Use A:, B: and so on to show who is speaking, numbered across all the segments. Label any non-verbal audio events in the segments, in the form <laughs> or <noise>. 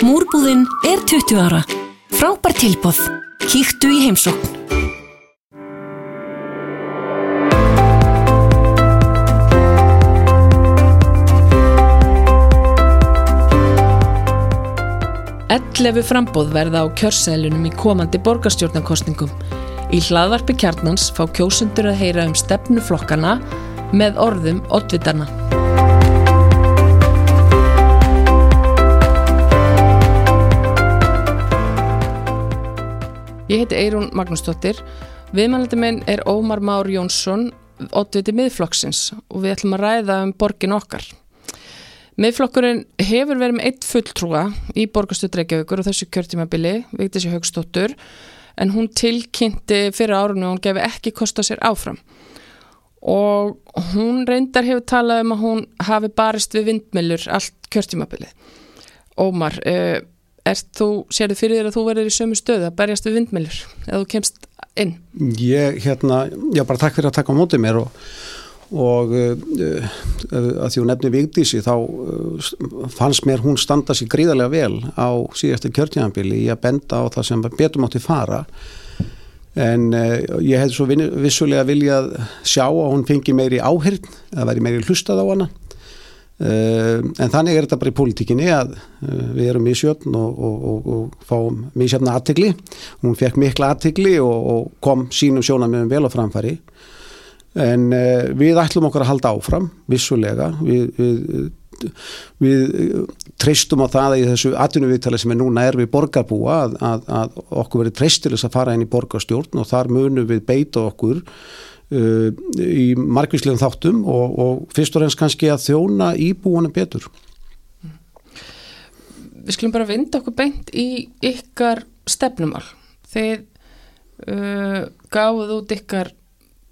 A: Múrbúðinn er 20 ára. Frábær tilbóð. Kíktu í heimsókn.
B: Ellefu frambóð verða á kjörsælunum í komandi borgarstjórnarkostningum. Í hlaðvarpi kjarnans fá kjósundur að heyra um stefnuflokkana með orðum oddvitarna. Ég heiti Eirún Magnúsdóttir. Viðmælandi minn er Ómar Már Jónsson, oddviti miðflokksins og við ætlum að ræða um borgin okkar. Miðflokkurinn hefur verið með eitt fulltrúa í borgarstöð Reykjavíkur og þessu kjörtímabili, Vigdísi Haugstóttur, en hún tilkynnti fyrir árunni og hún gefi ekki kosta sér áfram. Og hún reyndar hefur talað um að hún hafi barist við vindmilur allt kjörtímabilið. Ómar, uh, sér þið fyrir þér að þú verður í sömu stöðu að berjast við vindmilur eða þú kemst inn?
C: Ég, hérna, já bara takk fyrir að taka á mótið mér og og uh, að því hún nefni Vigdísi þá uh, fannst mér hún standa sér gríðarlega vel á síðastu kjörtjánabili í að benda á það sem betur mátti fara en uh, ég hef svo vissulega viljað sjá að hún fengi meiri áhyrn að veri meiri hlustað á hana en þannig er þetta bara í pólitíkinni að við erum í sjötn og, og, og, og fáum mjög sjöfna aðtegli hún fekk mikla aðtegli og kom sínum sjónamöfum vel á framfæri. En uh, við ætlum okkar að halda áfram vissulega. Við, við, við treystum á það í þessu atvinnuviðtali sem er núna er við borgarbúa að, að, að okkur verið treystilis að fara inn í borgarstjórn og þar munum við beita okkur uh, í margvíslegum þáttum og, og fyrst og reynst kannski að þjóna íbúanum betur.
B: Við skulum bara vinda okkur beint í ykkar stefnumál. Þegar uh, gáðuð út ykkar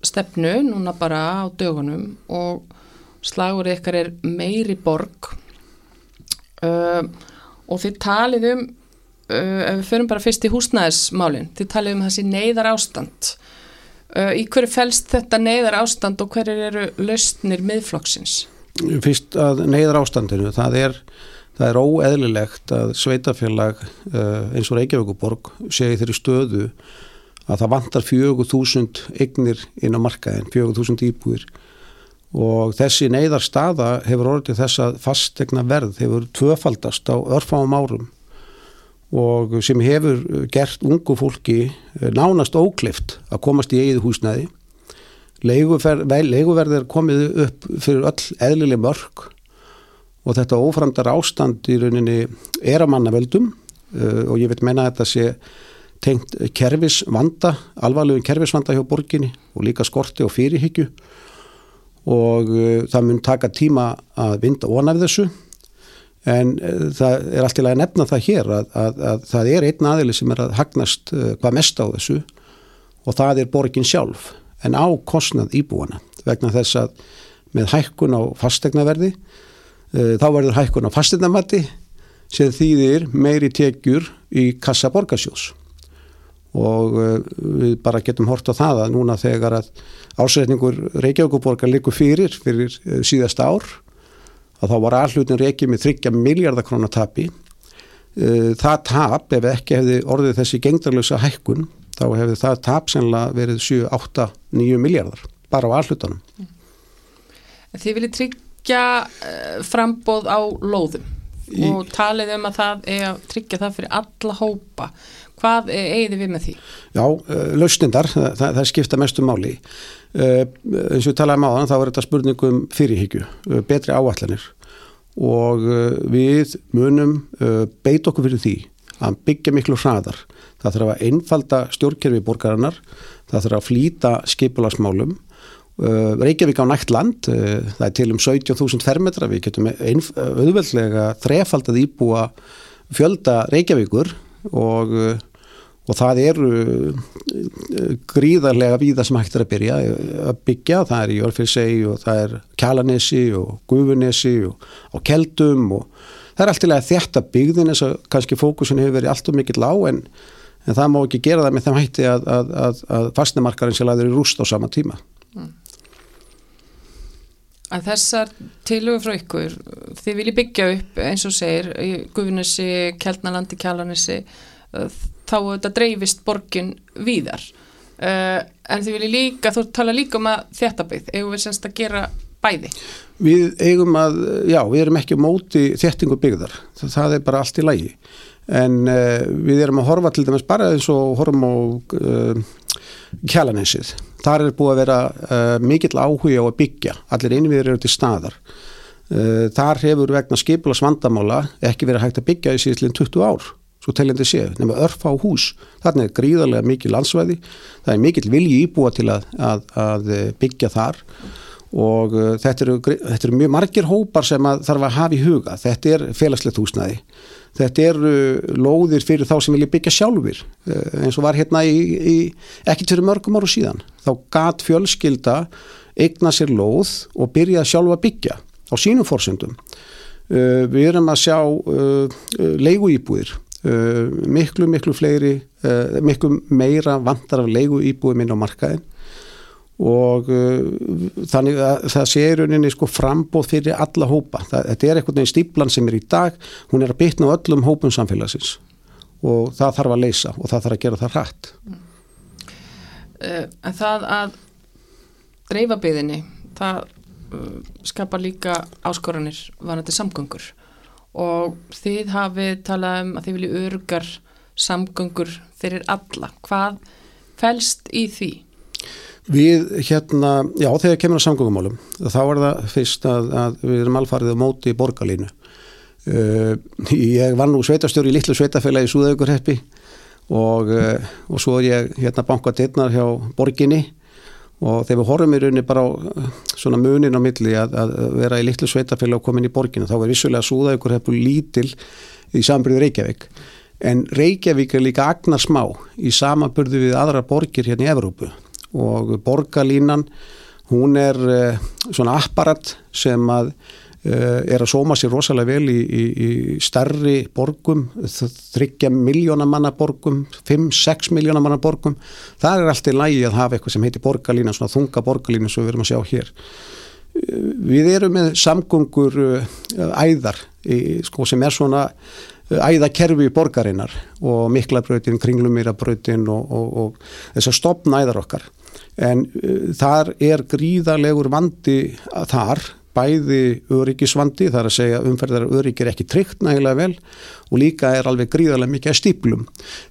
B: stefnu núna bara á dögunum og slagur ykkar er meiri borg. Uh, og þið talið um uh, ef við förum bara fyrst í húsnæðismálinn þið talið um þessi neyðar ástand uh, í hverju fælst þetta neyðar ástand og hverju eru lausnir miðflokksins?
C: Fyrst að neyðar ástandinu það er Það er óeðlilegt að sveitafélag uh, eins og Reykjavíkuborg segi þeirri stöðu að það vantar 4000 eignir inn á markaðin, 4000 íbúir og þessi neyðar staða hefur orðið þess að fastegna verð hefur tvöfaldast á örfáum árum og sem hefur gert ungu fólki eh, nánast óklift að komast í eigið húsnæði. Leiguverð er komið upp fyrir öll eðlileg mörg og þetta óframdar ástand í rauninni er að manna veldum uh, og ég vil menna að þetta sé tengt kerfisvanda, alvarlegum kerfisvanda hjá borginni og líka skorti og fyrirhyggju. Og uh, það mun taka tíma að vinda ónæf þessu en uh, það er allt í lagi að nefna það hér að, að, að það er einn aðili sem er að hagnast uh, hvað mest á þessu og það er borgin sjálf en á kostnað íbúana vegna þess að með hækkun á fastegnaverði uh, þá verður hækkun á fastegnamatti sem þýðir meiri tekjur í kassa borgarsjós og við bara getum hort á það að núna þegar að ásreitningur Reykjavíkuborgar likur fyrir fyrir síðasta ár að þá var allutin Reykjavík með 30 miljardar krónar tapi uh, það tap ef ekki hefði orðið þessi gengdarlösa hækkun þá hefði það tap sennilega verið 7, 8, 9 miljardar bara á allutunum
B: Þið viljið tryggja frambóð á lóðum Í... og talið um að það er að tryggja það fyrir alla hópa Hvað eigið við með því?
C: Já, lausnindar, það, það skipta mestu máli. Uh, eins og við talaðum á þann, þá er þetta spurningum fyrirhyggju, uh, betri áallanir og uh, við munum beit okkur fyrir því að byggja miklu hraðar. Það þarf að einfalda stjórnkerfi borgarinnar, það þarf að flýta skipularsmálum. Reykjavík á nægt land, það er til um 17.000 fermetra, við getum auðveldlega þrefaldað íbúa fjölda Reykjavíkur og og það eru eh, gríðarlega víða sem hægt er að byrja að byggja, það er í Örfilsegi og það er Kjalanesi og Gufunesi og, og Keldum og það er alltaf þetta byggðin eins og kannski fókusin hefur verið allt og mikill á en, en það má ekki gera það með þeim hætti að, að, að, að fastnemarkarinn sé laður í rúst á sama tíma
B: mm. að þessar tilögur frá ykkur þið viljið byggja upp eins og segir í Guðunissi, Kjeldnalandi, Kjallanissi þá þetta dreifist borgin víðar. Uh, en þið viljið líka, þú tala líka um að þetta byggð, eigum við semst að gera bæði?
C: Við eigum að, já, við erum ekki móti þéttingu byggðar, það, er bara allt í lægi en uh, við erum að horfa til dæmis bara eins og horfum á uh, Kjallanisið þar er búið að vera mikill áhuga á að byggja, allir innviðir eru til staðar. Þar hefur vegna skipulas vandamála ekki verið hægt að byggja í síðan 20 ár, svo teljandi séu, nema örf á hús. Þarna er gríðarlega mikil landsvæði, það er mikill vilji íbúa til að, að, að byggja þar og uh, þetta eru, þetta eru mjög margir hópar sem þarf að hafa í huga. Þetta er félagslegt húsnæði þetta eru lóðir fyrir þá sem vilja byggja sjálfur eh, eins og var hérna í, í ekki fyrir mörgum áru síðan þá gat fjölskylda eigna sér lóð og byrja sjálfa að byggja á sínum fórsöndum við erum að sjá uh, leiguýbúðir uh, miklu miklu fleiri miklu meira vantar af leiguýbúðum inn á markaðin og uh, þannig að það sé rauninni sko frambóð fyrir alla hópa. Það, þetta er einhvern veginn stíplan sem er í dag, hún er að bytna öllum hópum samfélagsins og það þarf að leysa og það þarf að gera það.
B: Uh, en það að dreifa byðinni, það uh, skapar líka áskoranir vanandi samgöngur og þið hafið talað um að þið viljið örgar samgöngur fyrir alla. Hvað fælst í því?
C: Við hérna, já þegar kemur á samgöngumálum þá er það fyrst að, að við erum alfarið á móti borgarlínu. Uh, ég var nú sveitastjóri í litlu sveitafélagi í Súðaukurheppi og, uh, og svo er ég hérna bankað dittnar hjá borginni og þegar við horfum í rauninni bara á svona munin á milli að, að vera í litlu sveitafélagi og koma inn í borginna þá er vissulega Súðaukurheppu lítil í sambriðu Reykjavík. En Reykjavík er líka agnar smá í samaburðu við aðra borgir hérna í Evrópu. Og borgarlínan hún er uh, svona apparat sem að er að sóma sér rosalega vel í, í, í starri borgum, þryggja miljóna manna borgum, 5-6 miljóna manna borgum, það er alltaf lægi að hafa eitthvað sem heitir borgarlínan, svona þunga borgarlínan sem við erum að sjá hér. Við erum með samgöngur æðar í, sko, sem er svona æðakerfi borgarinnar og miklabrautin, kringlumýrabrautin og, og, og þess að stopna æðar okkar. En uh, þar er gríðarlegur vandi þar bæði öryggisvandi þar að segja umferðar öryggir ekki tryggt nægilega vel og líka er alveg gríðarlega mikið að stíplum.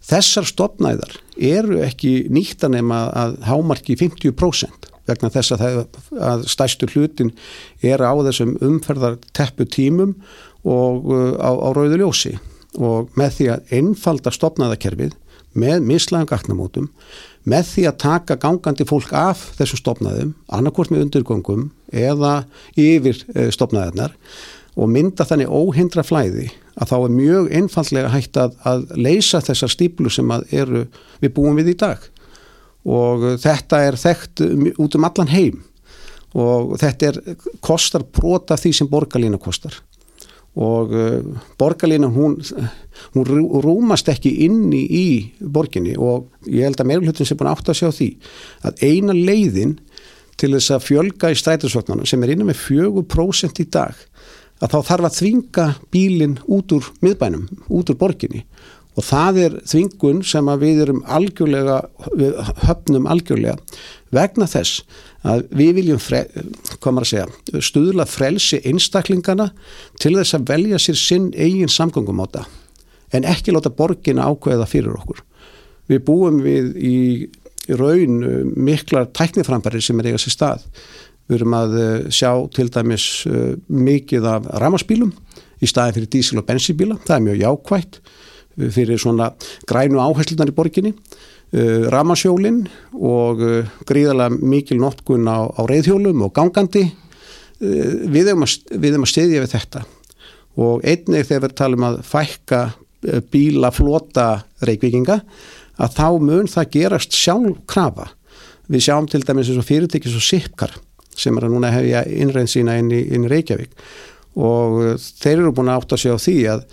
C: Þessar stopnæðar eru ekki nýttan nema að hámarki 50% vegna þess að, það, að stæstu hlutin er á þessum umferðar teppu tímum og uh, á, á rauðu ljósi og með því að einfalda stopnæðakerfið með mislægum gagnamótum með því að taka gangandi fólk af þessu stopnaðum, annarkort með undirgöngum eða yfir eh, stopnaðarnar og mynda þannig óhindra flæði að þá er mjög einfallega hægt að, að leysa þessar stíplu sem eru, við búum við í dag. Og þetta er þekkt út um allan heim. Og þetta er, kostar brota því sem borgarlína kostar og uh, borgarlína hún, hún rúmast ekki inni í borginni og ég held að meirulhutin sem búin átt að sjá því að eina leiðin til þess að fjölga í strætusvögnarna sem er innan með 4% í dag að þá þarf að þvinga bílinn út úr miðbænum, út úr borginni. Og það er þvingun sem við höfnum algjörlega vegna þess að við viljum fre, segja, stuðla frelsi einstaklingana til þess að velja sér sinn eigin samgöngumáta en ekki láta borgina ákveða fyrir okkur. Við búum við í raun miklar tækniframberðir sem er eiga sér stað. Við erum að eh, sjá til dæmis eh, mikið af ramaspílum í staðin fyrir dísil og bensibíla. Það er mjög jákvægt fyrir svona grænu áherslunar í borginni uh, ramasjólin og uh, gríðarlega mikil notkun á, á reyðhjólum og gangandi. Uh, við hefum að, að stiðja við þetta. Og einnig þegar við talum að fækka bíla flota reykvikinga að þá mun það gerast sjálf krafa við sjáum til dæmis eins og fyrirtekis og SIPKAR sem er að núna hefja innræðin sína inn í, inn í Reykjavík. Og þeir eru búin að átta sig á því að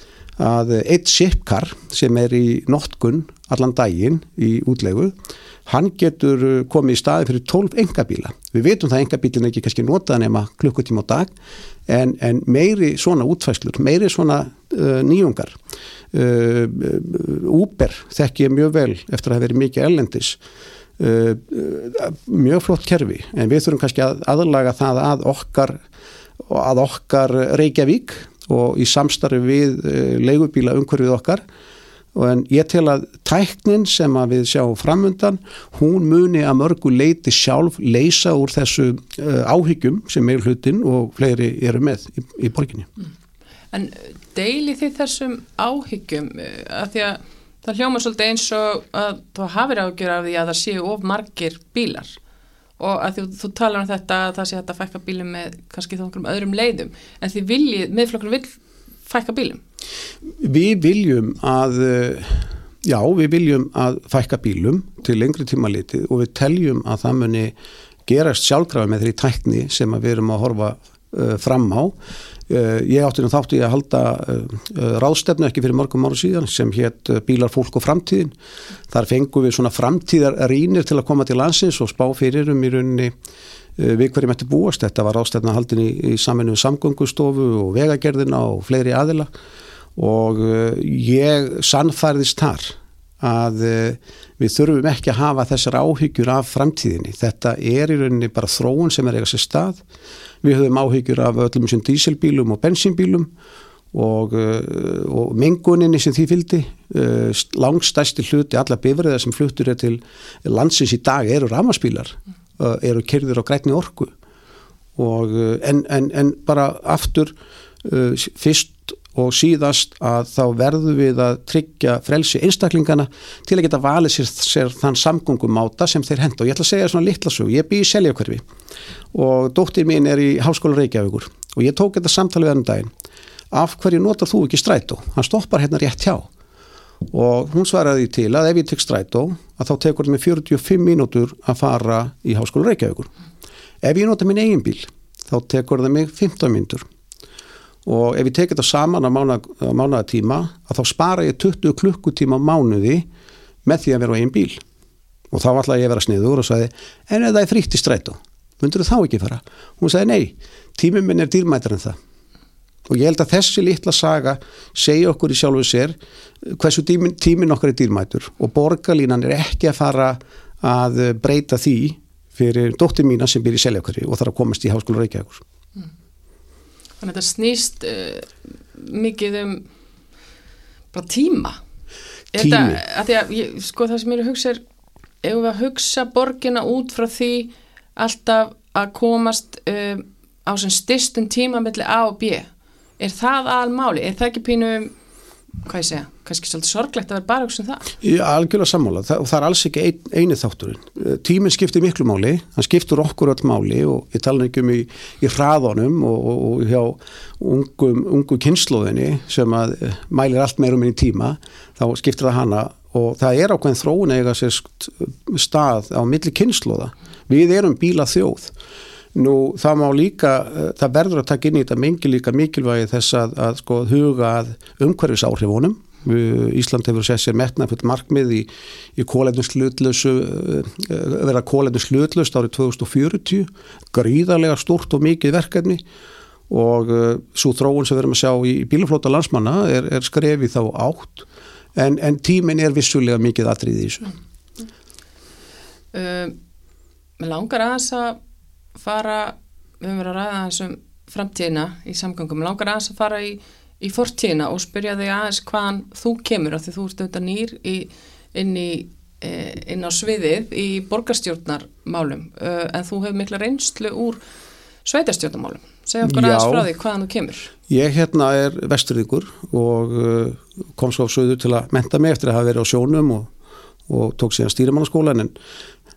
C: að eitt sipkar sem er í notkun allan daginn í útlegu hann getur komið í staði fyrir 12 engabíla. Við veitum það að engabílin ekki kannski notað nema klukkutíma á dag en, en meiri svona útfæslur, meiri svona uh, nýjungar. Uh, Uber þekk ég mjög vel eftir að hafa verið mikið ellendis. Uh, mjög flott kerfi en við þurfum kannski að aðlaga það að okkar, að okkar Reykjavík og í samstarfi við leigubíla umhverfið okkar en ég tel að tæknin sem að við sjáum framundan hún muni að mörgu leiti sjálf leysa úr þessu uh, áhyggjum sem er hlutin og fleiri eru með í, í borginni. Mm.
B: En deili þið þessum áhyggjum að því að það hljóma svolítið eins og að þú hafið ágjör af því að það séu of margir bílar og að þú, þú talar um þetta að það sé að þetta fækka bílum með kannski þá okkur um öðrum leiðum en því viljið, miðflokkur vil fækka bílum?
C: Við viljum að, eh, já, við viljum að fækka bílum til lengri tíma litið og við teljum að það muni gerast sjálfkrafa með þeirri tækni sem við erum að horfa uh, fram á. Uh, ég átti þáttu ég að halda uh, ráðstefnu ekki fyrir mörgum áru síðan sem hétt Bílar, fólk og framtíðin. Þar fengum við svona framtíðar rínir til að koma til landsins og spá fyrir um í rauninni við hverjum ætti búast. Þetta var ráðstefna haldin í, í saminu samgöngustofu og vegagerðina og fleiri aðila og eh, ég sannfærðist þar að eh, við þurfum ekki að hafa þessar áhyggjur af framtíðinni. Þetta er í rauninni bara þróun sem er eiga sér stað. Við höfum áhyggjur af öllum sem díselbílum og bensínbílum og, eh, og menguninni sem því fylgdi. Langstæsti hluti, alla bifriða sem fluttur er til landsins í dag eru ramaspílar, eru kerður á grætni orku. Og, en, en, en bara aftur fyrst og síðast að þá verðum við að tryggja frelsi einstaklingana til að geta valið sér, sér þann samgöngum máta sem þeir henda og ég ætla að segja svona litlasug, ég bý í Seljakverfi og dóttir mín er í Háskóla Reykjavíkur og ég tók þetta samtalið ennum daginn, af hverju notar þú ekki strætó, hann stoppar hérna rétt hjá. Og hún svaraði til að ef ég tek strætó að þá tekur það með 45 mínútur að fara í Háskóla Reykjavíkur. Ef ég nota minn eigin bíl þá tekur það mig 15 mínútur og ef ég tekið þetta saman á mánudatíma að þá spara ég 20 klukkutíma á mánuði með því að vera á einn bíl og þá ætlaði ég að vera sniður og sagði en ef það er frítt í strætu myndur þú þá ekki fara? Hún sagði nei, tíminn minn er dýrmættar en það og ég held að þessi litla saga segja okkur í sjálfu sér hversu tíminn, tíminn okkar er dýrmætur og borgarlínan er ekki að fara að breyta því fyrir dóttir mína sem býr í seljakari og þarf að komast í háskóla Reykjavík mm.
B: Þannig að þetta snýst uh, mikið um bara tíma.
C: Tími.
B: Þetta, að að ég, sko það sem ég er að hugsa er, ef við að hugsa borgina út frá því alltaf að komast uh, á svona stystum tíma mellir A og B, er það almáli? Er það ekki pínu um hvað ég segja, kannski svolítið sorglegt að vera bara um það?
C: Já, algjörlega sammála. Og það er alls ekki ein, eini þátturinn. Eh, tíminn skiptir miklu máli, hann skiptur okkur öll máli og ég tala ekki um í, í hraðanum og, og, og hjá ungum, ungu kynnslóðinni sem að eh, mælir allt meirum inn í tíma, þá skiptir það hana. Og það er ákveðin þróun eða stað á milli kynnslóða við erum bíla þjóð Nú það má líka, eh, það verður að taka inn í þetta mingi líka mikilvægi þess að, að sko huga að umhverfis áhrifunum. Ísland hefur sett sér metna fyrir markmið í, í kólefnuslutlösu, eh, vera kólefnuslutlöst árið 2040, gríðarlega stort og mikið verkefni og svo þróun sem við erum að sjá í bíluflóta landsmanna er, er skrefið þá átt en, en tímin er vissulega mikið aðrið í þessu.
B: Mér langar aðeins að fara, við höfum verið að ræða þessum framtíðina í samgangum, langar aðeins að fara í, í fortíðina og spyrja þig aðeins hvaðan þú kemur, af því þú ert auðvitað nýr í, inn, í, e, inn á sviðið í borgarstjórnarmálum, e, en þú hefur mikla reynslu úr sveitarstjórnarmálum. Segja okkur aðeins frá því hvaðan þú kemur.
C: Ég hérna er vesturðíkur og uh, kom svo á söðu til að menta mig eftir að hafa verið á sjónum og, og tók síðan stýrimannaskólan en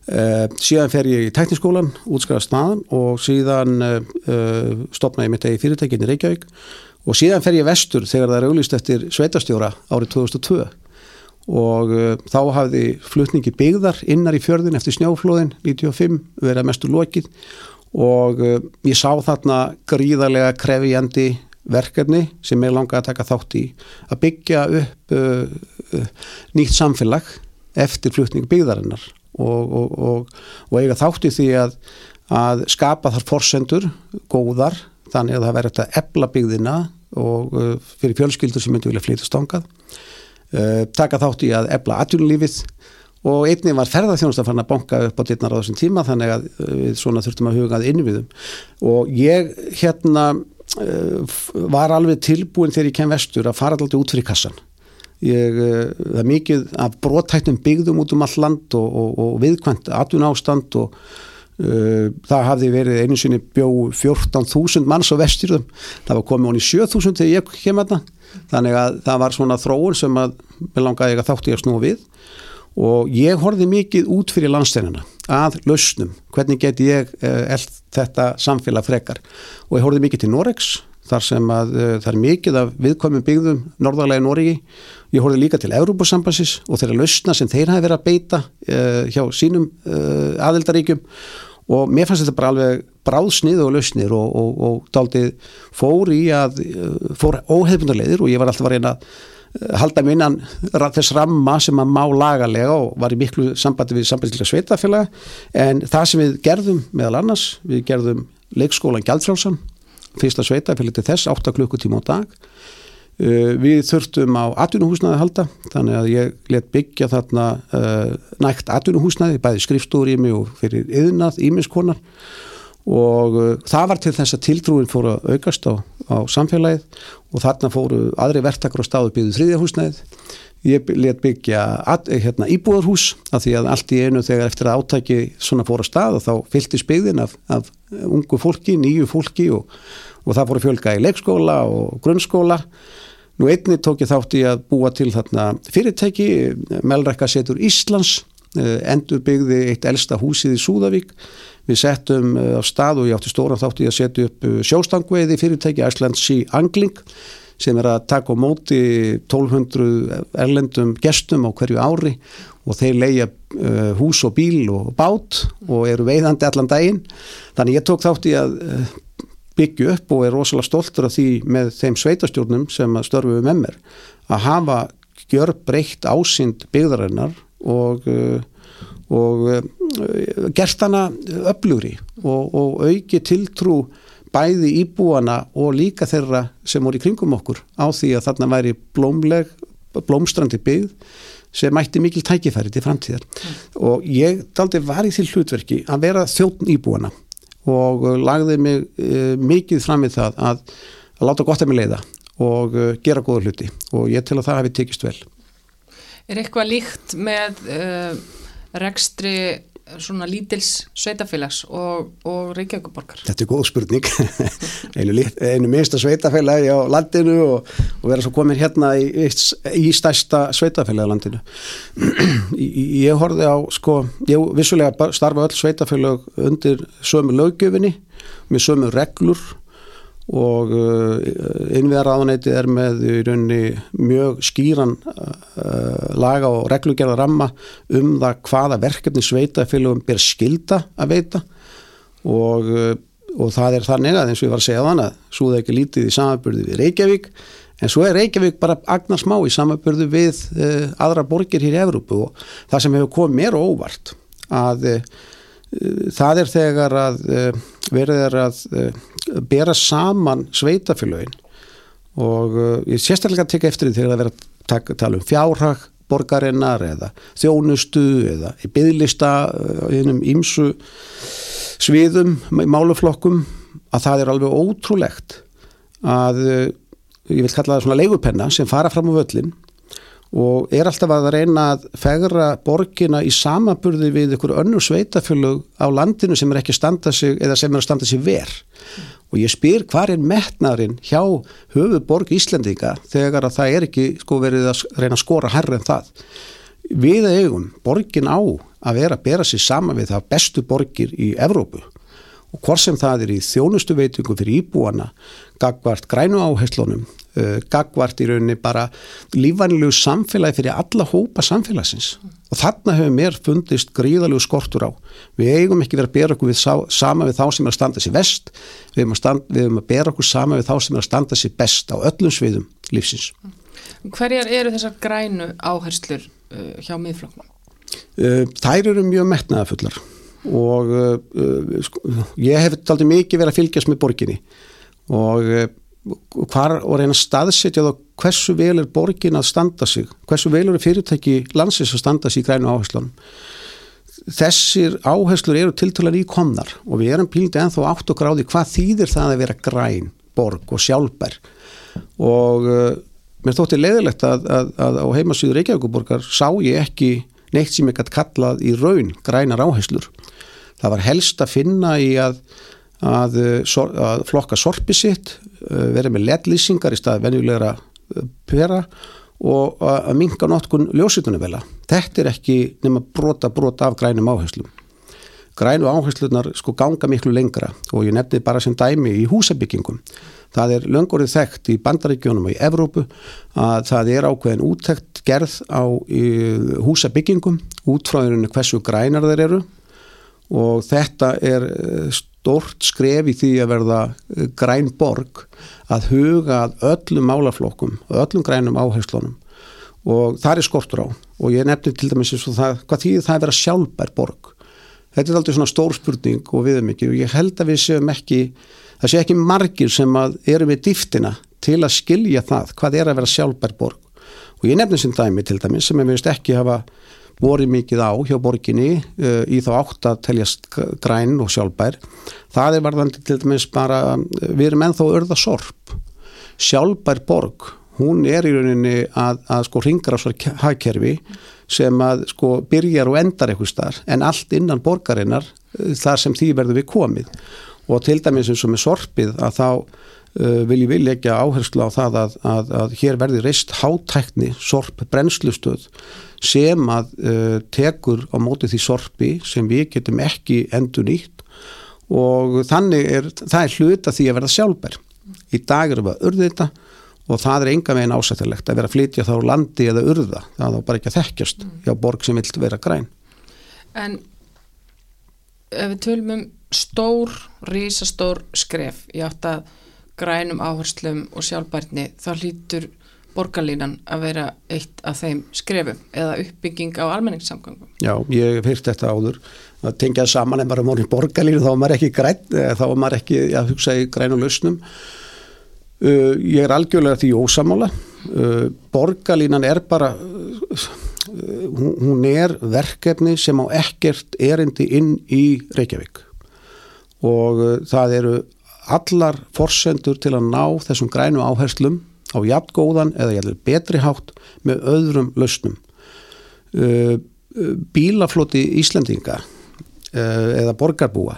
C: Uh, síðan fer ég í tekniskólan, útskæðast maður og síðan uh, stopna ég mitt eigi fyrirtækinni í Reykjavík. Og síðan fer ég vestur þegar það er auglýst eftir sveitastjóra árið 2002 og uh, þá hafði flutningi byggðar innar í fjörðin eftir snjáflóðin 95 verið að mestu lokið. Og ég sá þarna gríðarlega krefjandi verkefni sem ég langa að taka þátt í. Að byggja upp nýtt samfélag eftir flutning byggðarinnar og, og, og, eiga þátt í því að, að skapa þar forsendur góðar þannig að það verður þetta ebla byggðina og uh, fyrir fjölskyldur sem myndi vilja flytast ángað uh, taka þátt í að ebla atvinnulífið og einnig var ferðarþjónust að fara að banka upp á dittnar á þessum tíma þannig að uh, við svona þurftum að hugað innviðum. Og ég hérna var alveg tilbúin þegar ég kem vestur að fara alltaf út fyrir kassan ég, uh, það er mikið af brotættum byggðum út um all land og, og, og viðkvæmt atun ástand og uh, það hafði verið einu sinni bjó 14.000 manns á vesturðum það var komið honi 7.000 þegar ég kem að það þannig að það var svona þróun sem að með langaði að þátti að snúa við. Og ég horfið mikið út fyrir landsteinana að lausnum, hvernig get ég uh, þetta samfélag frekar? Og ég horfið mikið til Norex þar sem að uh, það er mikið af viðkomum byggðum norðarlega í Noregi. Ég horfið líka til Európusambansis og þeirra lausna sem þeir hafi verið að beita uh, hjá sínum aðeldaríkjum og mér fannst þetta bara alveg bráðsnið og lausnir og, og, og daldið fór í að fór óhefnarleðir og ég var alltaf að reyna að halda minnan þess ramma sem að má lagalega og var í miklu sambandi við sambandsleika sveitafélaga en það sem við gerðum meðal annars, við gerðum leikskólan Gjaldfrálsson, fyrsta sveitafélag til þess, 8 klukkutíma á dag. Uh, við þurftum á atvinnuhúsnaði að halda, þannig að ég let byggja þarna uh, nægt atvinnuhúsnaði, bæði mig og fyrir yðnað, ímiskonar og uh, það var til þess að tiltrúin fór að aukast á, á samfélagið og þarna fóru aðri verktakar og stáðu byggðu þriðjahúsnæðið ég let byggja að, hérna, íbúðarhús af því að allt í einu þegar eftir að átæki svona fór að stað og þá fylgti spigðin af, af ungu fólki, nýju fólki og, og það fór að fjölga í leikskóla og grunnskóla. Nú einni tók ég þátt í að búa til þarna fyrirtæki Melrækka setur Íslands eh, endur byggði eitt elsta húsið í Súðavík Við settum eh, á stað og ég átti stóran þátt í að setja upp eh, sjóstangveiði fyrirtæki Iceland Sea Angling sem er að taka á móti 1200 erlendum gestum á hverju ári og þeir leia uh, hús og bíl og bát og eru veiðandi allan daginn. Þannig ég tók þátt í að byggja upp og er rosalega stoltur af því með þeim sveitastjórnum sem störfum með mér að hafa gjör breytt ásýnd byggðarinnar og og uh, gert hana öflugri og, og auki tiltrú bæði íbúana og líka þeirra sem voru í kringum okkur á því að þarna væri blómleg, blómstrandi byggð sem mætti mikil tækifæri til framtíðar mm. og ég daldi var í því hlutverki að vera þjóttn íbúana og lagði mig uh, mikið fram í það að, að láta gott að mig leiða og uh, gera góða hluti og ég til að það hefði tekist vel
B: Er eitthvað líkt með rekstri svona lítils sveitafélags og, og Reykjavíkuborgar?
C: Þetta er góð spurning. <laughs> Einu, einu minnsta sveitafélagi á landinu og, og vera svo komin hérna í, í stærsta sveitafélagi á landinu. <clears throat> Ég horfið á sko, ég vissulega starfa öll sveitafélag undir sömu lögjöfinni með sömu reglur og uh, innviðaráðanæti er með í rauninni mjög skýran uh, laga og reglugjörða ramma um það hvaða verkefni sveitafélagum ber skilda að veita. Og, uh, og það er þannig að eins og ég var að segja þannig að svo það ekki lítið í samabörðu við Reykjavík en svo er Reykjavík bara agnar smá í samabörðu við aðra borgir hér í Evrópu. Og það sem hefur komið mér óvart að það er þegar að verður er að bera saman sveitafélögin og uh, ég sérstaklega tekja eftir því þegar það verður að tala um fjárhag borgarinnar eða þjónustu eða í byggðlista einum uh, ímsu sviðum, máluflokkum að það er alveg ótrúlegt að uh, ég vil kalla það svona leigupenna sem fara fram á völlin og er alltaf að reyna að fegra borgina í samaburði við ykkur önnu sveitafjölu á landinu sem er ekki standa sig eða sem er að standa sig ver mm. og ég spyr hvað er metnaðurinn hjá höfu borg Íslendinga þegar að það er ekki sko verið að reyna að skora herra en það við eigum borgin á að vera að bera sér sama við það bestu borgir í Evrópu og hvort sem það er í þjónustu veitingu fyrir íbúana gagvart grænu áherslunum uh, gagvart í rauninni bara lífanilegu samfélagi fyrir alla hópa samfélagsins og þarna hefur mér fundist gríðalegu skortur á. Við eigum ekki verið að bera okkur við sá, sama við þá sem er að standa sér vest, við eigum að, stand, við eigum að bera okkur sama við þá sem er að standa sér best á öllum sviðum lífsins.
B: Hverjar eru þessar grænu áherslur uh, hjá miðfloknum?
C: Uh, þær eru mjög metnaðafullar og uh, sko, ég hef aldrei mikið verið að fylgjast með borginni og uh, hvar og reyna að staðsetja þá hversu vel er borgin að standa sig? Hversu vel eru fyrirtæki landsins að standa sig í grænu áherslunum? Þessir áherslur eru tiltalan í komnar og við erum pílindi enþá átt og gráði hvað þýðir það að vera græn borg og sjálfbær. Og uh, mér þótti leiðilegt að, að, að á heimasýður Reykjavíkuborgar sá ég ekki neitt sem ég gæti kallað í raun grænar áherslur. Það var helst að finna í að, að, uh, að flokka sorpi sitt, uh, vera með ledlýsingar í stað venjulegra uh, pera og að minga notkun ljósitunum vela. Þetta er ekki nema brota brota af grænum áherslum. Grænu áherslunar sko ganga miklu lengra og ég nefndi bara sem dæmi í húsabyggingum. Það er löngorið þekkt í bandaríkjónum og í Evrópu að það er ákveðin úttekt gerð á húsabyggingum út frá einhvern hversu grænar þeir eru og þetta er eh, stort skref í því að verða eh, græn borg að huga öllum málaflokkum öllum grænum áherslunum. Og það er skortur á. Og ég nefnir til dæmis það, hvað þýðir það að vera sjálfbær borg? Þetta er aldrei svona stór spurning og við erum ekki og ég held að við séum ekki það sé ekki margir sem að eru við dýftina til að skilja það hvað er að vera sjálfbær borg. Og ég nefnir sem dæmi til dæmis sem ég veist ekki hafa voru mikið á hjá borginni uh, í þá átt að teljast græn og sjálfbær. Það er varðandi til dæmis bara, við erum ennþá örða sorp. Sjálfbær borg, hún er í rauninni að, að sko ringra svo hagkerfi sem að sko byrjar og endar eitthvað starf en allt innan borgarinnar uh, þar sem því verður við komið og til dæmis eins og með sorpið að þá uh, vil ég vilja ekki áherslu á það að, að, að hér verður reist hátækni sorp brennslustöð sem að uh, tekur á móti því sorpi sem við getum ekki endur nýtt og þannig er, það er hluta því að verða sjálfbær. Í dag erum við að urða þetta og það er enga veginn ásættilegt að vera að flytja þá landi eða urða, það er bara ekki að þekkjast mm. hjá borg sem vilt vera græn.
B: En ef við tölum um stór, rísastór skref í átt að grænum áherslum og sjálfbærni, þá hlýtur borgarlínan að vera eitt af þeim skrefum eða uppbygging á almenningssamgangum.
C: Já, ég hef hýrt þetta áður að tengja saman en bara morgun borgarlínu þá er maður ekki græn, þá er maður ekki að hugsa í grænum lausnum. Uh, ég er algjörlega því ósamála. Uh, borgarlínan er bara, uh, hún er verkefni sem á ekkert erindi inn í Reykjavík og uh, það eru allar forsendur til að ná þessum grænu áherslum á jafn góðan eða heldur betri hátt með öðrum lausnum. Uh, uh, bílafloti Íslandinga uh, eða borgarbúa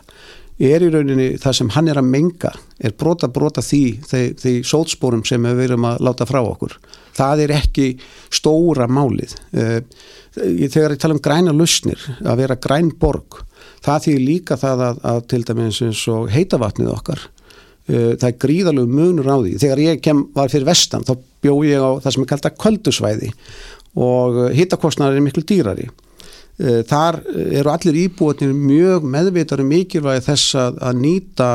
C: er í rauninni það sem hann er að menga, er brota brota því, því, því sótspórum sem við verum að láta frá okkur. Það er ekki stóra málið. Þegar ég tala um græna lausnir, að vera græn borg, það þýr líka það að, að til dæmis eins og heitavatnið okkar það er gríðalög munur á því. Þegar ég kem, var fyrir vestan þá bjó ég á það sem er kallt að köldusvæði og eh, hittakostnar er miklu dýrari. Eh, þar eru allir íbúinir mjög meðvitaður um mikilvægi þess að, að nýta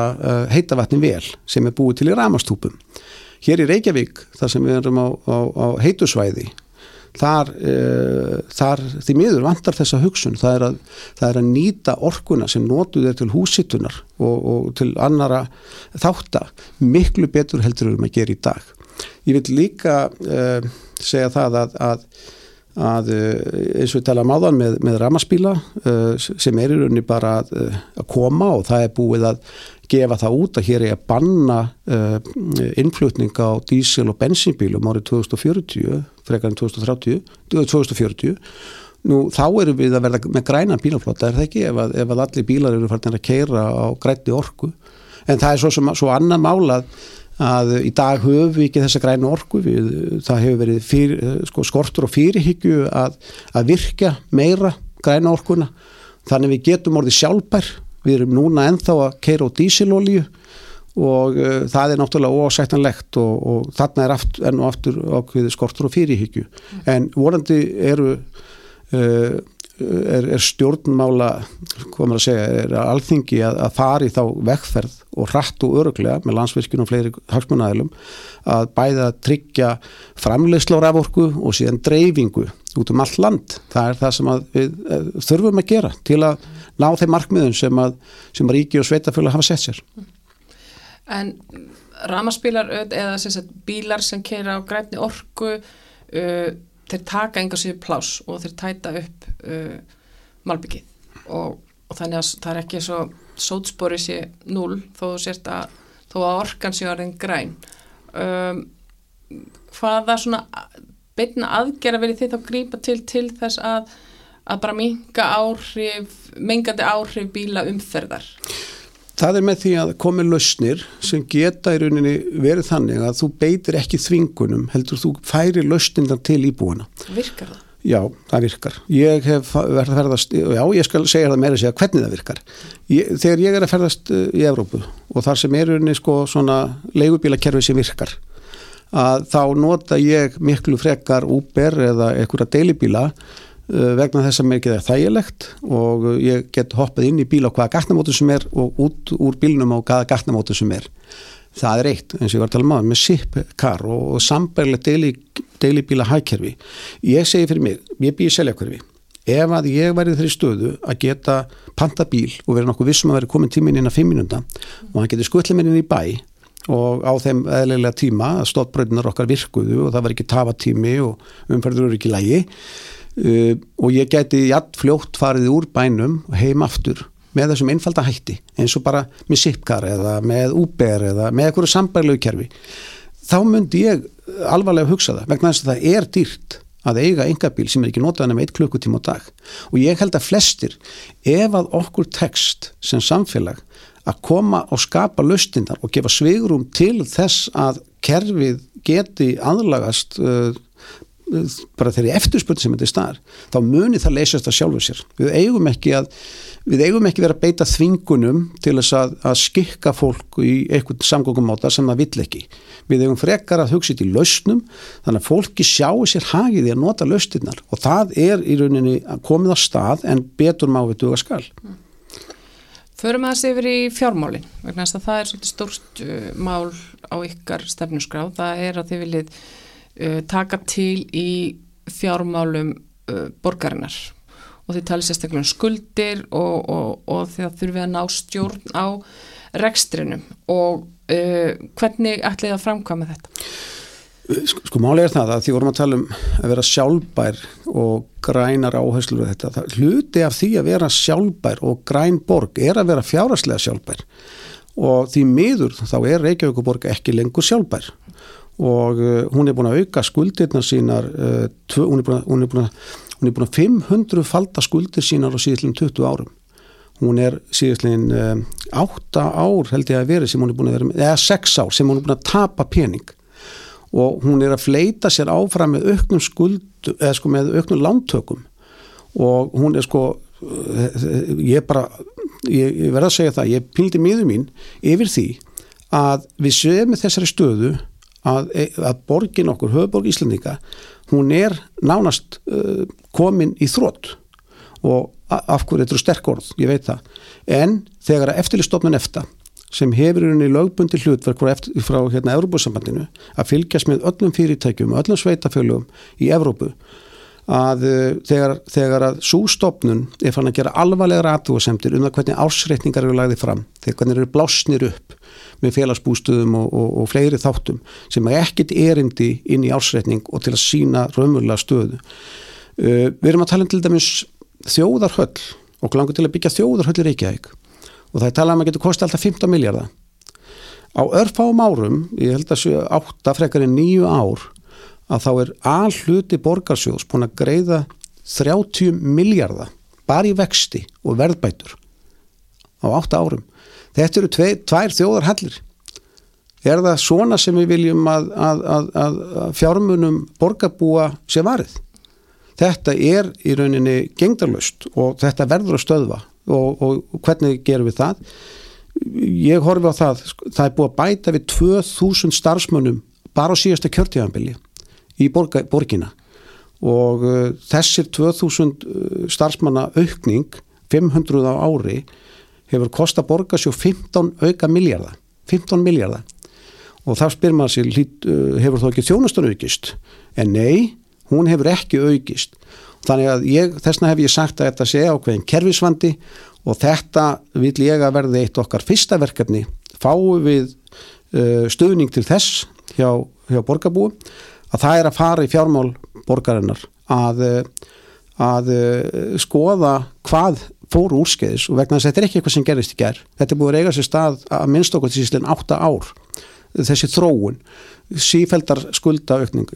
C: heitavatnin vel sem er búið til í ramastúpum hér í Reykjavík þar sem við erum á, á, á heitusvæði þar, uh, þar því miður vantar þessa hugsun. Það er, að, það er að nýta orkuna sem notuð er til húsittunar og, og til annara þáttar miklu betur heldur um að gera í dag. Ég vil líka uh, segja það að, að að eh, eins og við tala um áðan með, með ramaspíla sem er í rauninni bara að, að koma og það er búið að gefa það út að hér er að banna innflutning á dísil og bensínbílum árið 2040 frekar en 2030 2040 nú þá erum við að verða með græna bílaflotta er það ekki? Ef að, ef að allir bílar eru farin að keira á grætti orku. En það er svo, sem, svo annan málað að í dag höfum við ekki þessa græna orku. Við, það hefur verið fyr, sko, skortur og fyrirhyggju að, að virka meira græna orkuna. Þannig við getum orðið sjálfbær. Við erum núna enþá að keira á dísilolíu og uh, það er náttúrulega ósættanlegt og, og þarna er enn og aftur ákveði skortur og fyrirhyggju. En vorandi eru uh, er, er stjórnmála komur að segja, er alþingi að, að fari þá vekkferð og rætt og öruglega með landsvirkjum og fleiri hagsmunæðilum að bæða að tryggja framleyslu á raforku og síðan dreifingu út um allt land. Það er það sem við eh, þurfum að gera til að ná þeim markmiðun sem að, sem að ríki og sveitafjöla hafa sett sér.
B: En ramaspílar eða sem bílar sem keira á græfni orku uh, þeir taka enga síðu plás og þeir tæta upp uh, malbyggið og, og þannig að það er ekki svo sótspori sé núl þó að þó að orkan sé aðeins græn. Um, hvaða svona beina aðgerra verið þið þá grípa til til þess að að bara minga áhrif mengandi áhrif bíla umferðar
C: Það er með því að komi lausnir sem geta í rauninni verið þannig að þú beitir ekki þvingunum heldur þú færi lausnindan til íbúana.
B: Virkar það?
C: Já, það virkar. Ég hef verið að ferðast, já ég skal segja það meira að segja hvernig það virkar. Ég, þegar ég er að ferðast eh, í Evrópu og þar sem er rauninni sko svona leigubílakerfi sem virkar að þá nota ég miklu frekar Uber eða einhverja deilibíla vegna þess að mikið er þægilegt og ég get hoppað inn í bíl á hvaða gatnamótu sem er og út úr bílnum á hvaða gatnamótu sem er. Það er eitt, eins og ég var að tala um með SIP-kar og, og sambærlega deilibíla hækkerfi ég segi fyrir mig, ég býði seljakverfi ef að ég væri þeirri stöðu að geta panta bíl og vera nokkuð vissum að vera komin tímin inn að fimm minúnda og hann getur skuttlega minn inn í bæ og á þeim eðlilega tíma að stóttbröðunar okkar virkuðu og það var ekki tafatími og umferður eru ekki lægi uh, og ég geti jætt fljótt farið úr bænum og heim aftur með þessum einfalda hætti eins og bara með SIPKAR eða með Uber eða með einhverju sambærlegu kerfi. Þá myndi ég alvarlega hugsa það vegna þess að það er dýrt að eiga engabíl sem er ekki notað nema eitt klukkutíma á dag. Og ég held að flestir ef að okkur tekst sem samfélag að koma og skapa lustinnar og gefa svigurum til þess að kerfið geti aðlagast uh, bara þeirri eftirspurn sem þetta er staðar þá munir það leysast að sjálfu sér. Við eigum ekki að við eigum ekki verið að beita þvingunum til þess að, að skikka fólk í einhvern samgóngumáta sem það vill ekki. Við eigum frekar að hugsa þetta í lausnum þannig að fólki sjáu sér hagið í að nota laustinnar og það er í rauninni komið á stað en betur má við duga skal.
B: Förum að sé yfir í fjármálin vegna þess að það er svolítið stórst uh, mál á ykkar stefnusgráð það er að þið viljið uh, taka til í fjármálum uh, borgarinnar. Og þið talið sérstaklega um skuldir og, og, og það þurfið að ná stjórn á rekstrinum. Og uh, hvernig ætlið að framkvæma þetta?
C: Sko, sko málega er það að því vorum að tala um að vera sjálfbær og grænar áherslur og þetta, það, hluti af því að vera sjálfbær og græn borg er að vera fjáraslega sjálfbær. Og því miður þá er Reykjavíkuborg ekki lengur sjálfbær og uh, hún er búin að auka skuldirna sínar tvö, hún, er búin að, að, að 500 falda skuldir sínar á síðislega 20 árum. Hún er síðislega um, 8 ár held ég að veri sem hún er búin að vera með, eða 6 ár sem hún er búin að tapa pening. Og hún er að fleita sér áfram með auknum skuld eða sko með auknum lántökum. Og hún er sko ég bara ég, ég verða að segja það, ég pildi miður mín yfir því að við séum með þessari stöðu að, að borgin okkur, höfuborg Íslandika hún er nánast uh, komin í þrótt og af hverju þetta eru sterk orð, ég veit það. En þegar að eftirlistofnun eftir sem hefur unni lögbundi hlutverk frá, hérna Európa-sambandinu að fylgjast með öllum fyrirtækjum, öllum sveitafölugum í Európu að uh, þegar, þegar að sústofnun er fann að gera alvarlega ratúasemtir um það hvernig ársreitningar eru lagðið fram, þegar hvernig eru blásnir upp með félagsbústuðum og, og, og fleiri þáttum sem ekkit erindi inn í ársreitning og til að sína raunverulega stöðu. Uh, við erum að tala um til dæmis þjóðarhöll og langar til að byggja þjóðarhöll í Reykjavík og það er talað um að getur kosti alltaf 15 miljardar. Á örfáum árum, ég held að séu 8 frekar en 9 ár, að þá er all hluti borgarsjóðs búin að greiða 30 miljardar bara í vexti og verðbætur á 8 árum Þetta eru tvei, tvær þjóðarhallir. Er það svona sem við viljum að, að, að, að fjármunum borgarbúa sé varið? Þetta er í rauninni gengdarlust og þetta verður að stöðva og, og hvernig gerum við það? ég horfi á það, sko, það er búið að bæta við 2000 starfsmönnum bara á síðasta kjörtíðanbili í borga, borgina. Og uh, þessir 2000 uh, starfsmanna aukning 500 á ári hefur kosta borga svo 15 auka miljardar 15 miljardar og þá spyr maður sér uh, hefur þó ekki þjónustan aukist? En nei, hún hefur ekki aukist. Þannig að ég, þessna hef ég sagt að þetta sé ákveðin kervisvandi og þetta vil ég að verði eitt okkar fyrsta verkefni. Fáu við uh, stöðning til þess hjá, hjá borgarbúum að það er að fara í fjármál borgarinnar að, að skoða hvað fór úrskeiðis og vegna þess að þetta er ekki eitthvað sem gerist í gerð. Þetta er búið að eiga sér stað að minnst okkur til síðan átta ár þessi þróun sífældar skuldaukning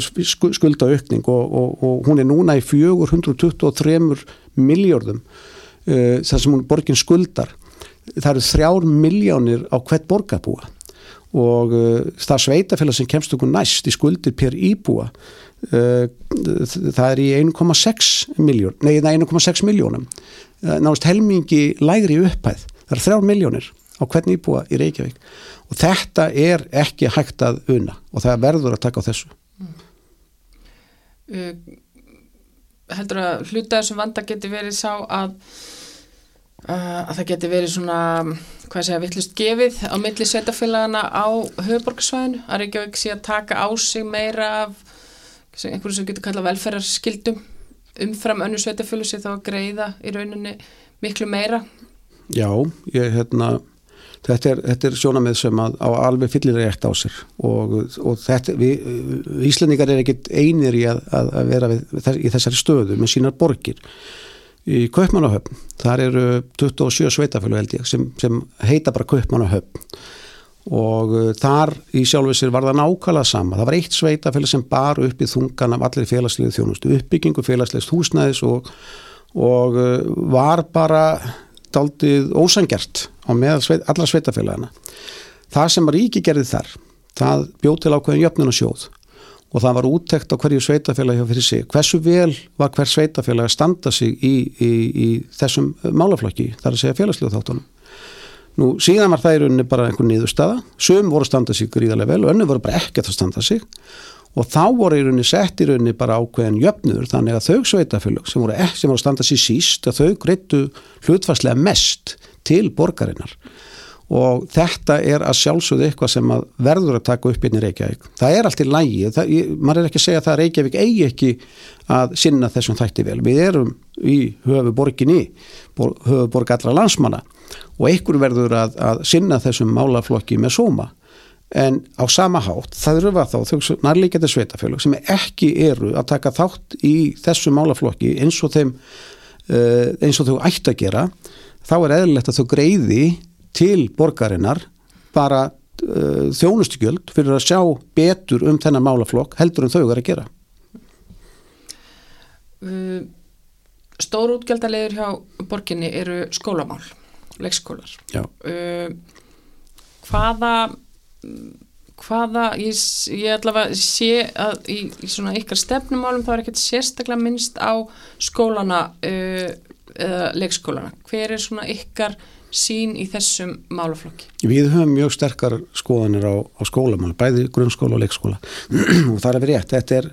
C: skuldaukning og, og, og hún er núna í 423 miljardum þar sem hún borgin skuldar það eru þrjár miljónir á hvert borgarbúa og uh, það sveitafélag sem kemst okkur næst í skuldir per íbúa uh, það er í 1,6 miljón, nei 1,6 miljónum náðast helmingi lægri upphæð, það eru þrjár miljónir á hvern íbúa í Reykjavík. Og þetta er ekki hægt að una og það verður að taka á þessu. Mm.
B: uh, Heldur að hluta þessum vanda geti verið sá að Uh, að það geti verið svona hvað segja, vittlust gefið á milli sveitafélagana á höfuborgarsvæðinu að Reykjavík sé að taka á sig meira af einhverju sem getur kallað velferðarskildum umfram önnu sveitafélag sé þá að greiða í rauninni miklu meira.
C: Já, ég hérna þetta er, er sjónamið sem að, á alveg fyllir rétt á sér. Og, og þetta, við, Íslandingar er ekkit einir í að, að vera við, í þessari stöðu með sínar borgir í Kaupmannahöfn, þar eru 27 sveitafjölu held ég sem, sem heita bara Kaupmannahöfn. Og uh, þar í sjálfisir var það nákvæmlega sama, það var eitt sveitafjölu sem bar upp í þungan af allir félagslegið þjónustu, uppbyggingu félagslegist húsnæðis og, og uh, var bara daldið ósangjart á með sveit, allar sveitafjölana það sem ríki gerði þar, það bjóð til ákveðin jöfnunasjóð og það var úttekt á hverju sveitafélag hjá fyrir sig. Hversu vel var hver sveitafélag að standa sig í, í, í þessum málaflokki, þar að segja félagsljóð þáttunum. Nú síðan var það í rauninni bara einhvern niðurstaða, söm voru að standa sig gríðarlega vel og önnu voru bara ekkert að standa sig og þá voru í rauninni sett í rauninni bara ákveðin jöfnur þannig að þau sveitafélag sem voru, voru að standa sig síst að þau greittu hlutfarslega mest til borgarinnar og þetta er að sjálfsögðu eitthvað sem að verður að taka upp inn í Reykjavík. Það er allt í lægi, það, maður er ekki að segja að Reykjavík eigi ekki að sinna þessum þætti vel. Við erum í höfuborginni, höfuborg allra landsmanna og einhver verður að, að sinna þessum málaflokki með sóma en á sama hátt það eru að þá þau nærleikjandi sveitafélug sem ekki eru að taka þátt í þessu málaflokki eins og þeim uh, eins og þau ætti að gera þá er eðlilegt að þau greiði til borgarinnar bara uh, þjónustugjöld fyrir að sjá betur um þennan málaflokk heldur en þau er að gera.
B: Uh, Stór útgjaldalegur hjá borginni eru skólamál leikskólar. Uh, hvaða hvaða ég, ég allavega sé að í, í svona ykkar stefnumálum þá er ekkert sérstaklega minnst á skólana uh, eða leikskólana. Hver er svona ykkar sín í þessum málaflokki?
C: Við höfum mjög sterkar skoðanir á, á skólamál, bæði grunnskóla og leikskóla. <clears throat> Og það er verið rétt, þetta er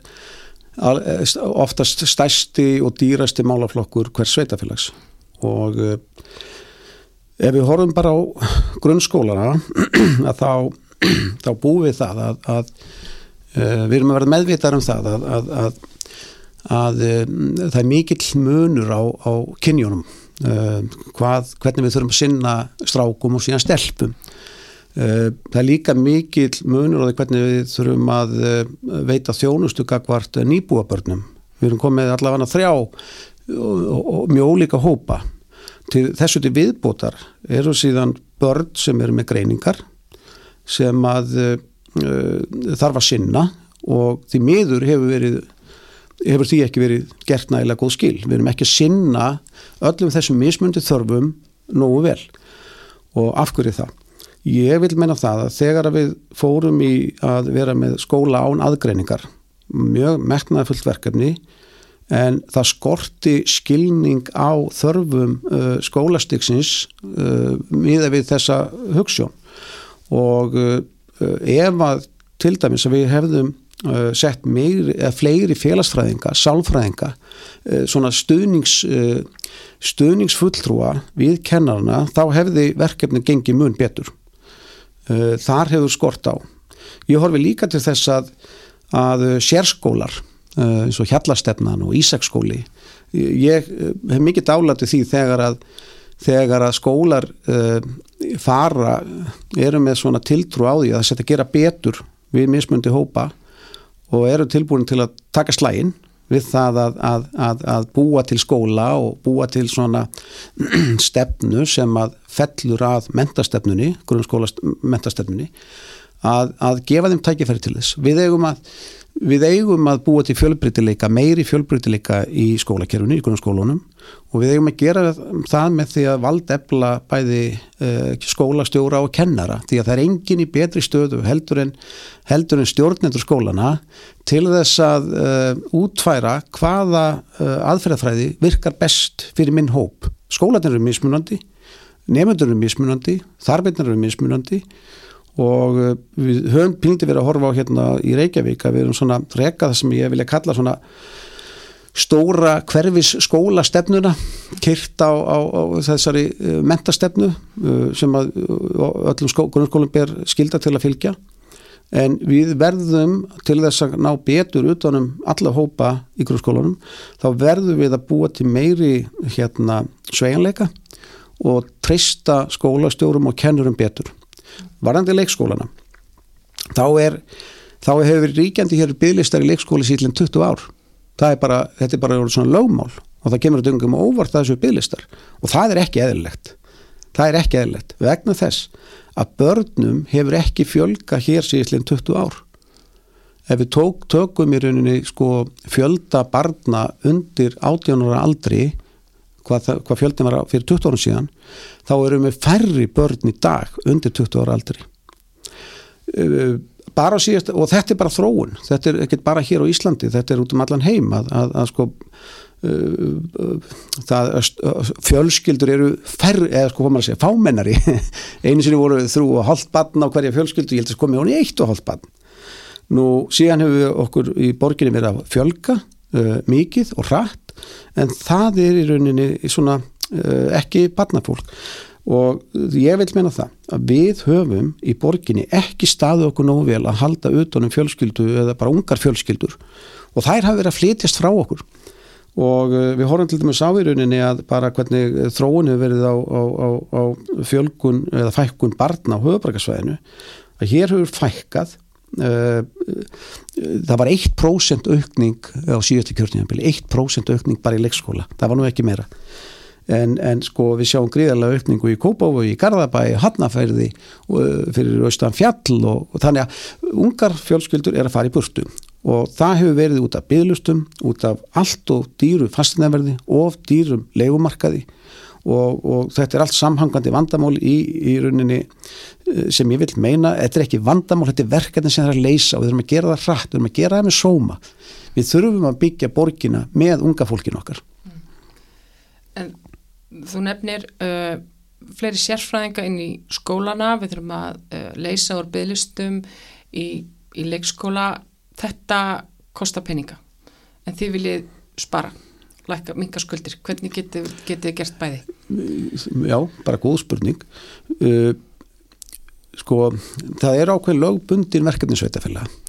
C: oftast stæsti og dýrasti málaflokkur hver sveitafélags og uh, ef við horfum bara á grunnskólana <clears throat> að þá, <clears throat> þá búum við það að, að uh, við erum að vera meðvitar um það að, að, að um, það er mikill munur á, á kynjónum hvað, hvernig við þurfum að sinna strákum og síðan stelpum. Uh, það er líka mikil munur á því hvernig við þurfum að uh, veita þjónustu gagvart nýbúabörnum. Við erum komið allavega þrjá og, og, og mjög ólíka hópa. Til þessu til viðbótar eru síðan börn sem eru með greiningar sem að þarf að sinna og því miður hefur verið hefur því ekki verið gert nægilega góð skil. Við erum ekki að sinna öllum þessum mismundi þörfum nógu vel og afhverju það. Ég vil menna það að þegar við fórum í að vera með skóla án aðgreiningar, mjög meknaði fullt verkefni en það skorti skilning á þörfum uh, skólastiksins uh, miða við þessa hugssjón og uh, ef að til dæmis að við hefðum uh, sett meiri, fleiri félagsfræðinga, sálfræðinga uh, svona stuðnings uh, stuðningsfulltrúa við kennarna þá hefði verkefni gengið mun betur. Þar hefur skort á. Ég horfi líka til þess að að sérskólar eins og Hjallastefnan og Ísaksskóli ég hef mikið dálætti því þegar að, þegar að skólar uh, fara eru með svona tiltrú á því að setja að gera betur við mismundi hópa og eru tilbúin til að taka slægin við það að, að, að búa til skóla og búa til svona <clears throat> stefnu sem að fellur að mentastefnunni, grunnskóla mentastefnunni að gefa þeim tækifæri til þess. Við eigum að Við eigum að búa til fjölbrytileika, meiri fjölbrytileika í skólakerfinu, í grunnskólunum og við eigum að gera það með því að valdefla bæði uh, skólastjóra og kennara því að það er engin í betri stöðu heldur en, heldur en stjórnendur skólana til þess að uh, útfæra hvaða uh, aðferðafræði virkar best fyrir minn hóp. Skólanir eru mismunandi, nefndur eru mismunandi, þarbeinar eru mismunandi og eh, við höfum píldi verið að horfa á hérna í Reykjavík að við erum svona rekað sem ég vilja kalla svona stóra hverfis skólastefnuna kyrt á, á, á þessari uh, mentastefnu uh, sem að öllum skó, grunnskólum ber skilda til að fylgja. En við verðum til þess að ná betur utanum alla hópa í grunnskólunum þá verðum við að búa til meiri hérna svejanleika og treysta skólastjórum og kennurum betur varandi leikskólana þá er þá hefur ríkjandi hér bygglistar í leikskóli síðan 20 ár. Er bara, þetta er bara svona lögmál og það kemur að dungum óvart að þessu bygglistar og það er ekki eðlilegt. Það er ekki eðlilegt. Vegna þess að börnum hefur ekki fjölga hér síðan 20 ár. Ef við tók, tökum í rauninni sko, fjölda barna undir átjónara aldri hvað, hvað fjöldin var fyrir 20 árum síðan þá erum við færri börn í dag undir 20 ára aldri. Uh, bara síðast og þetta er bara þróun, þetta er ekki bara hér á Íslandi, þetta er út um allan heim að, að, að sko uh, uh, það fjölskyldur eru færri, eða sko hvað maður að segja fámennari, <laughs> einu sinni voru þrú og hálft barn á hverja fjölskyldu, ég held að komi hún í eitt og hálft barn. Nú síðan hefur við okkur í borginni verið að fjölga mikið og rætt en það er í rauninni svona uh, ekki barnafólk. Og ég vil meina það að við höfum í borginni ekki staðu okkur nógu vel að halda utanum fjölskyldu eða bara ungar fjölskyldur. Og þær hafa verið að flytjast frá okkur. Og uh, við horfum til dæmis á í rauninni að bara hvernig þróun hefur verið á, á, á, á fjölgun eða fækkun barna á höfabrækarsvæðinu að hér hefur fækkað Eh, það var 1% aukning á síðusti kjörnjafnbili 1% aukning bara í leikskóla. Það var nú ekki meira en, en sko við sjáum gríðarlega aukningu í Kópáfu í Garðabæi, Hannafærði eh, fyrir Östan Fjall og, og þannig að ungar fjölskyldur er að fara í burtu. Og það hefur verið út af bygglustum, út af allt og dýru fastinæverði og dýrum leikumarkaði og, og þetta er allt samhangandi vandamál í, í rauninni eh, sem ég vil meina, þetta er ekki vandamál þetta er verkefni sem það er að leysa og við þurfum að gera það hratt, við þurfum að gera það með sóma. Við þurfum að byggja borgina með unga fólkin okkar.
B: En þú nefnir uh, fleiri sérfræðinga inn í skólana, við þurfum að uh, leysa úr bygglistum í, í leikskóla. Þetta kostar peninga. En þið viljið spara lækka mingaskuldir, hvernig getið þið gert bæði?
C: Já, bara góð spurning. Uh, sko, það er ákveð lögbundin verkefni sveitafélag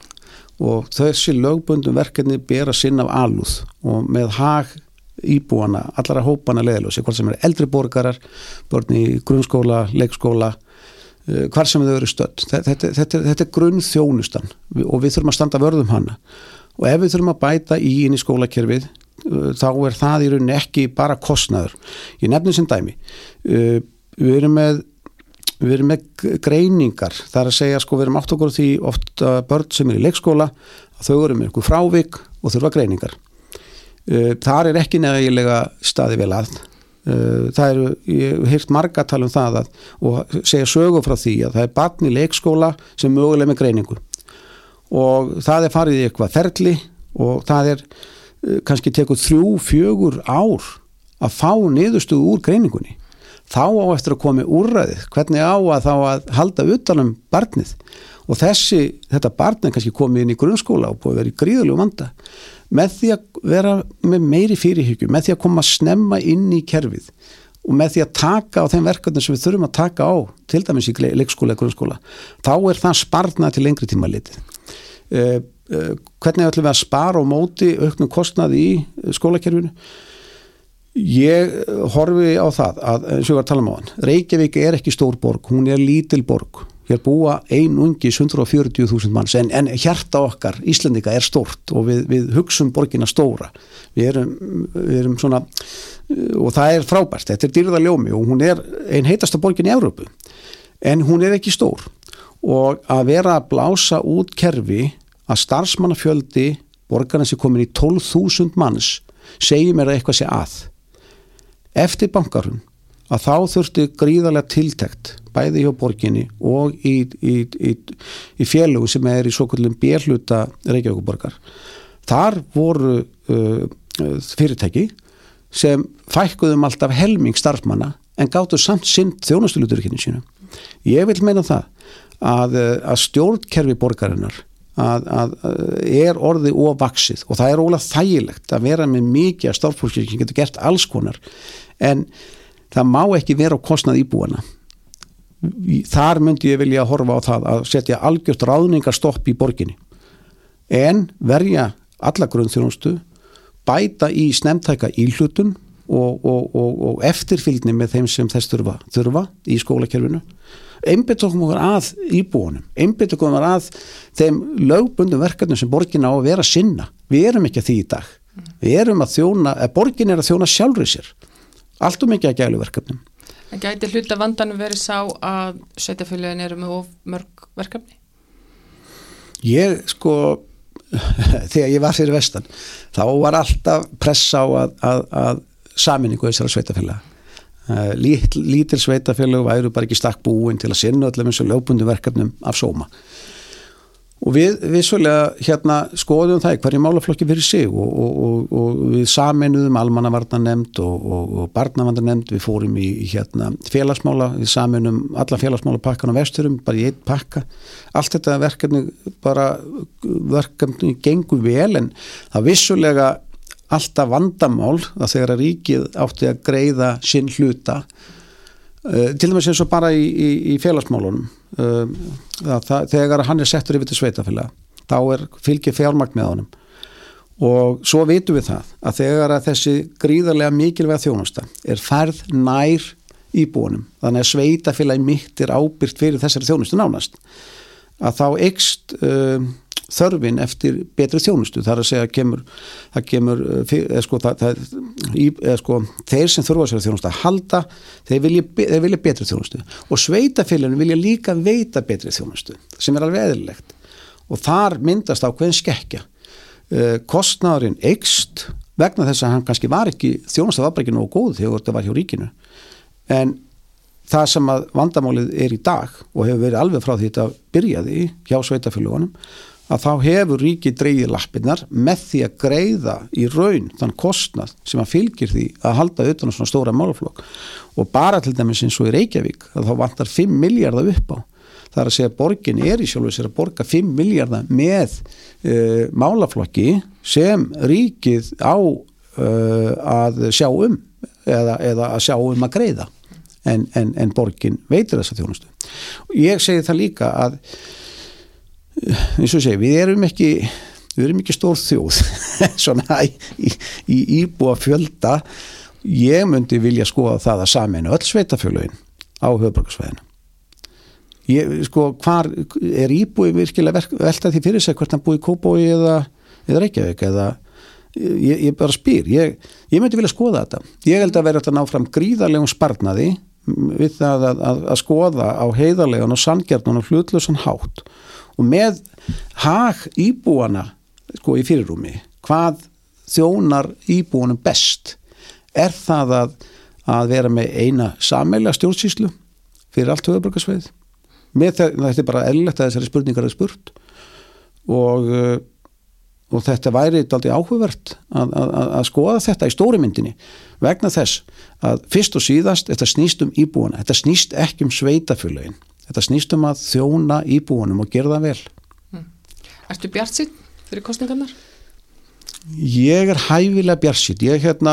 C: og þessi lögbundin verkefni ber að sinna af alúð. Og með hag íbúana, allara hópana leðalösi, hvort sem er eldri borgarar börn í grunnskóla, leikskóla uh, hvar sem þau eru stödd þetta, þetta, þetta, þetta er grunn þjónustan og við þurfum að standa vörðum hana og ef við þurfum að bæta í inn í skólakerfið Uh, þá er það í rauninni ekki bara kostnaður. Ég nefnum sem dæmi. Uh, við erum með, við erum með greiningar, það er að segja sko við erum átt okkur því ofta börn sem er í leikskóla, þau eru með eitthvað frávik og þurfa greiningar. Uh, þar er ekki neðagilega staði vel að. Það eru, ég hef heilt marga tala um það að, og segja sögu frá því að það er barn í leikskóla sem möguleg með greiningu. Og það er farið í eitthvað ferli og það er uh, kannski tekur þrjú, fjögur ár að fá niðurstuðu úr greiningunni. Þá á eftir að komi úrræðið. Hvernig á að þá að halda utanum barnið? Og þessi, þetta barn er kannski komið inn í grunnskóla og búið að vera í gríðulegu vanda með því að vera með meiri fyrirhyggju, með því að koma að snemma inn í kerfið og með því að taka á þeim verkefnum sem við þurfum að taka á til dæmis í leikskóla eða grunnskóla þá er það sparnað til lengri tíma litið. Uh, uh, hvernig ætlum við að spara og móti auknum kostnaði í skólakerfinu? Ég horfi á það að, eins og ég var að tala um á hann Reykjavík er ekki stór borg, hún er lítil borg hér búa einungis 140.000 manns. En, en hjarta okkar Íslandika er stórt og við, við hugsum borgina stóra. Við erum, við erum svona og það er frábært, þetta er dýrða ljómi og hún er einn heitasta borgin í Európu en hún er ekki stór. Og að vera að blása út kerfi að starfsmannafjöldi borgarna sem komin í 12.000 manns segir mér að eitthvað sé að. Eftir bankarum að þá þurfti gríðarlega tiltækt bæði hjá borginni og í, í, í, í félögu sem er í svo kallum bérluta Reykjavíkuborgar. Þar voru uh, fyrirtæki sem fækkuðum alltaf helming starfmanna en gáttu samt sinn þjónastuluturkynni sínu. Ég vil meina það að, uh, að stjórnkerfi borgarinnar að, að, að er orði og vaksið og það er ólega þægilegt að vera með mikið að stórfólki sem getur gert alls konar en það má ekki vera á kostnað íbúana þar myndi ég vilja horfa á það að setja algjört ráðningarstopp í borginni. En verja alla grunnþjónustu bæta í snemtæka íhlutun og, og, og, og eftirfylgni með þeim sem þess þurfa, þurfa í skólakerfinu. Einbindum okkur að íbúanum einbindum okkur að þeim lögbundum verkefnum sem borgin á að vera sinna. Við erum ekki að því í dag. Við erum að þjóna, borgin er að þjóna sjálfur sér. Allt og mikið að gælu verkefnum
B: En gæti hluta vandanum verið sá að sveitafélagin eru með of mörg verkefni?
C: Ég sko <laughs> þegar ég var fyrir vestan þá var alltaf pressa á að, að, að saminningu þessara sveitafélaga uh, Lít, lítil sveitafélag væru bara ekki stakk búin til að sinna öllum eins og lögbundu verkefnum af sóma og við vissulega hérna skoðum það hverju málaflokki fyrir sig og, og, og, við saminuðum almannavarnanemnd og barnavarnanemnd við fórum í, í hérna félagsmála, við saminum alla félagsmála pakkan á vesturum, bara í einn pakka. Allt þetta verkefni bara verkefni gengur vel en það vissulega alltaf vandamál að þegar að ríkið átti að greiða sinn hluta til dæmis eins og bara í, í, í félagsmálunum. Uh, það, þegar hann er settur yfir til sveitafélag þá er fylgið fjármagn með honum. Og svo vitum við það að þegar að þessi gríðarlega mikilvæga þjónusta er færð nær íbúinum þannig að sveitafélagi mitt er ábyrgt fyrir þessari þjónustu nánast að þá ekst uh, þörfin eftir betri þjónustu. Þar að segja að kemur, það kemur eh, eða sko, það, það, eða sko þeir sem þurfa sér þjónustu að halda þeir vilja, þeir vilja betri þjónustu. Og sveitafélagin vilja líka veita betri þjónustu sem er alveg eðlilegt. Og þar myndast á hvern skekkja. Uh, kostnæðurinn eikst vegna þess að hann kannski var ekki þjónustu var bara ekki nógu góð þegar þetta var hjá ríkinu. En það sem að vandamálið er í dag og hefur verið alveg frá því þetta byrjaði hjá sveitafélagunum að þá hefur ríki dreyið lappinnar með því að greiða í raun þann kostnað sem að fylgir því að halda utan á svona stóra málaflokk. Og bara til dæmis eins og í Reykjavík að þá vantar 5 miljardar upp á. Það er að segja að borgin er í sjálfur sér að borga 5 miljardar með uh, málaflokki sem ríkið á uh, að sjá um eða, eða að sjá um að greiða en, en, en borgin veitir þessa þjónustu. Ég segi það líka að eins og segi, við erum ekki við erum ekki stór þjóð <laughs> svona í, í, íbúa fjölda ég myndi vilja skoða það að saminu öll sveitafjölugin á höfbrukarsvæðinu ég, sko, hvar er íbúi virkilega velta því fyrir sig hvort hann búi í Kóbói eða, eða Reykjavík eða ég, ég bara spyr, ég, ég myndi vilja skoða þetta. Ég held að vera þetta ná fram gríðarlegum sparnaði við það að, að, að skoða á heiðarlegan og sangjarnan og hlutlösan hátt. Og með hag íbúana sko í fyrirrumi hvað þjónar íbúanum best? Er það að, að vera með eina sammeila stjórnsýslu fyrir allt höfuborgarsveið með þetta er bara ellegt að þessari spurningar er spurt. Og, og þetta væri aldrei áhugavert að, að, að skoða þetta í stóri myndinni vegna þess að fyrst og síðast þetta snýst um íbúana, þetta snýst ekki um sveitafjöluðin, þetta snýst um að þjóna íbúanum og gera það vel
B: mm. Ertu bjart sín fyrir kostningarnar?
C: Ég er hæfilega bjarsýtt, ég er hérna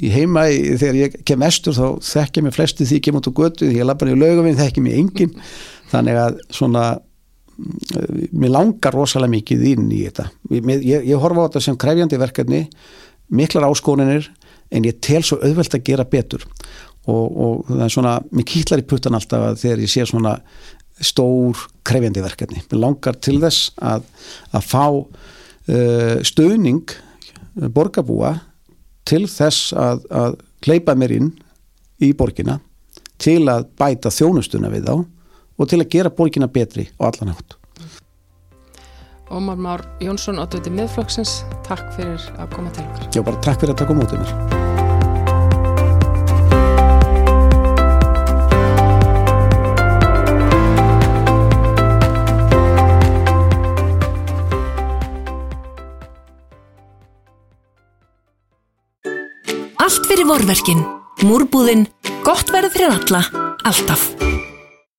C: í heima, í, þegar ég kem estur þá þekkja mér flesti því ég kem út á götu, því ég lappar í löguminn, þekkja mér engin, <laughs> þannig að svona, mér langar rosalega mikið inn í þetta. Ég, ég, ég horfa á þetta sem krefjandi verkefni, miklar áskoninir, en ég tel svo auðvelt að gera betur og, og það er svona, mér kýtlar í puttan alltaf þegar ég sé svona stór krefjandi verkefni. Mér langar til þess að, að fá uh, stöðning borgarbúa til þess að, að hleypa mér inn í borgina til að bæta þjónustuna við þá og til að gera borgina betri á allan átt.
B: Ómar Már Jónsson, átöti miðflokksins, takk fyrir að koma til okkar.
C: Já, bara takk fyrir að taka mótið mér.
A: Allt fyrir vorverkin. Múrbúðinn. Gott verð fyrir alla. Alltaf.